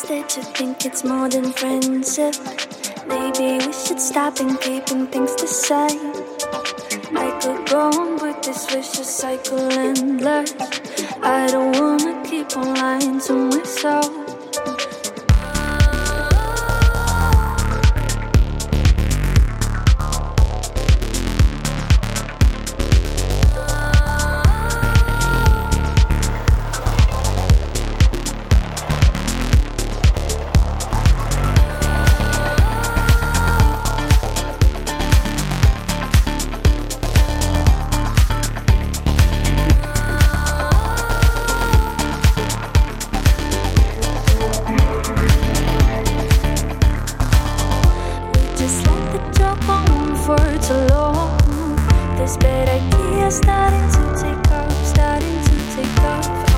started to think it's more than friendship. Maybe we should stop and keeping things the same. I could go on with this vicious cycle endless. I don't wanna keep on lying to myself. Go on for too long. This bad idea starting to take off, starting to take off.